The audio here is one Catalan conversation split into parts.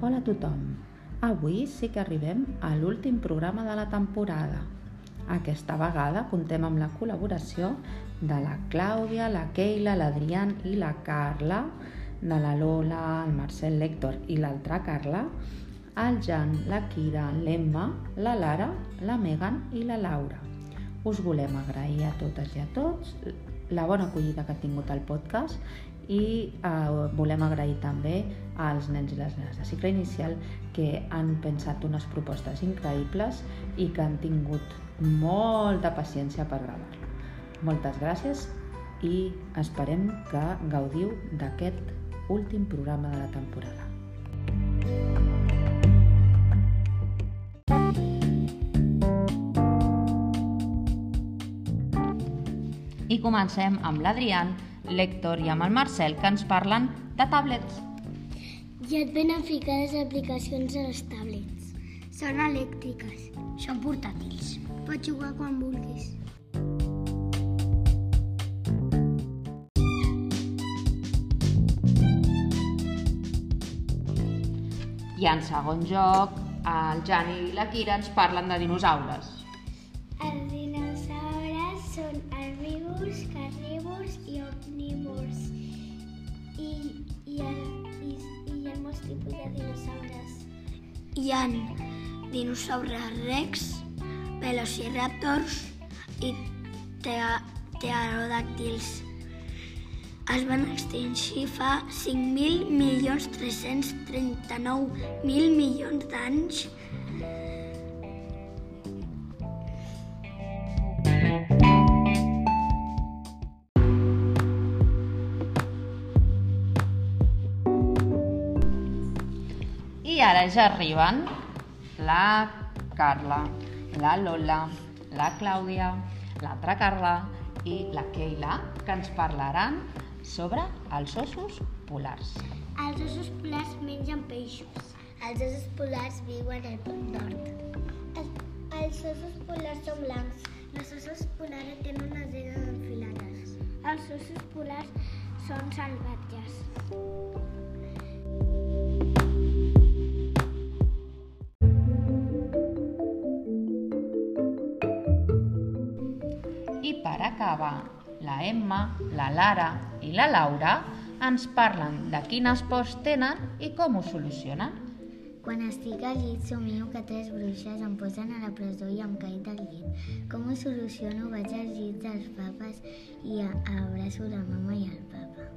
Hola a tothom. Avui sí que arribem a l'últim programa de la temporada. Aquesta vegada contem amb la col·laboració de la Clàudia, la Keila, l'Adrián i la Carla, de la Lola, el Marcel Lector i l'altra Carla, el Jan, la Kira, l'Emma, la Lara, la Megan i la Laura. Us volem agrair a totes i a tots la bona acollida que ha tingut el podcast i eh, volem agrair també als nens i les nenes de cicle inicial que han pensat unes propostes increïbles i que han tingut molta paciència per gravar-lo. Moltes gràcies i esperem que gaudiu d'aquest últim programa de la temporada. I comencem amb l'Adrián, l'Hèctor i amb el Marcel, que ens parlen de tablets. Ja et venen ficades aplicacions a les tablets. Són elèctriques. Són portàtils. Pots jugar quan vulguis. I en segon joc, el Jan i la Kira ens parlen de dinosaures. Herbívors, carnívors i omnívors. I, i, i, i hi ha molts tipus de dinosaures. Hi ha dinosaures rex, velociraptors i pterodàctils. Es van extingir fa 5.000 milions 339 mil milions d'anys. I ara ja arriben la Carla, la Lola, la Clàudia, l'altra Carla i la Keila, que ens parlaran sobre els ossos polars. Els ossos polars mengen peixos. Els ossos polars viuen al pol nord. Els, els ossos polars són blancs. Els ossos polars tenen unes dents enfilades. Els ossos polars són salvatges. I per acabar, la Emma, la Lara i la Laura ens parlen de quines pors tenen i com ho solucionen. Quan estic al llit somio que tres bruixes em posen a la presó i em caig del llit. Com ho soluciono? Vaig als llits dels papes i a- abraço la mama i el papa.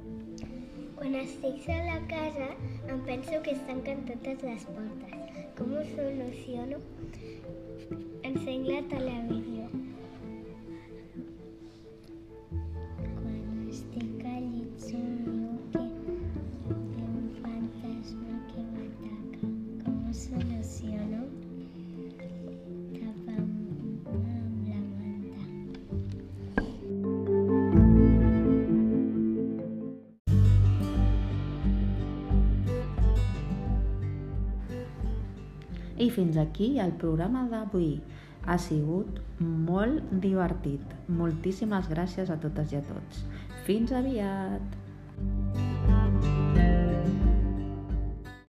Quan estic a la casa em penso que es tanquen totes les portes. Com ho soluciono? Encenc la televisió. I fins aquí el programa d'avui. Ha sigut molt divertit. Moltíssimes gràcies a totes i a tots. Fins aviat!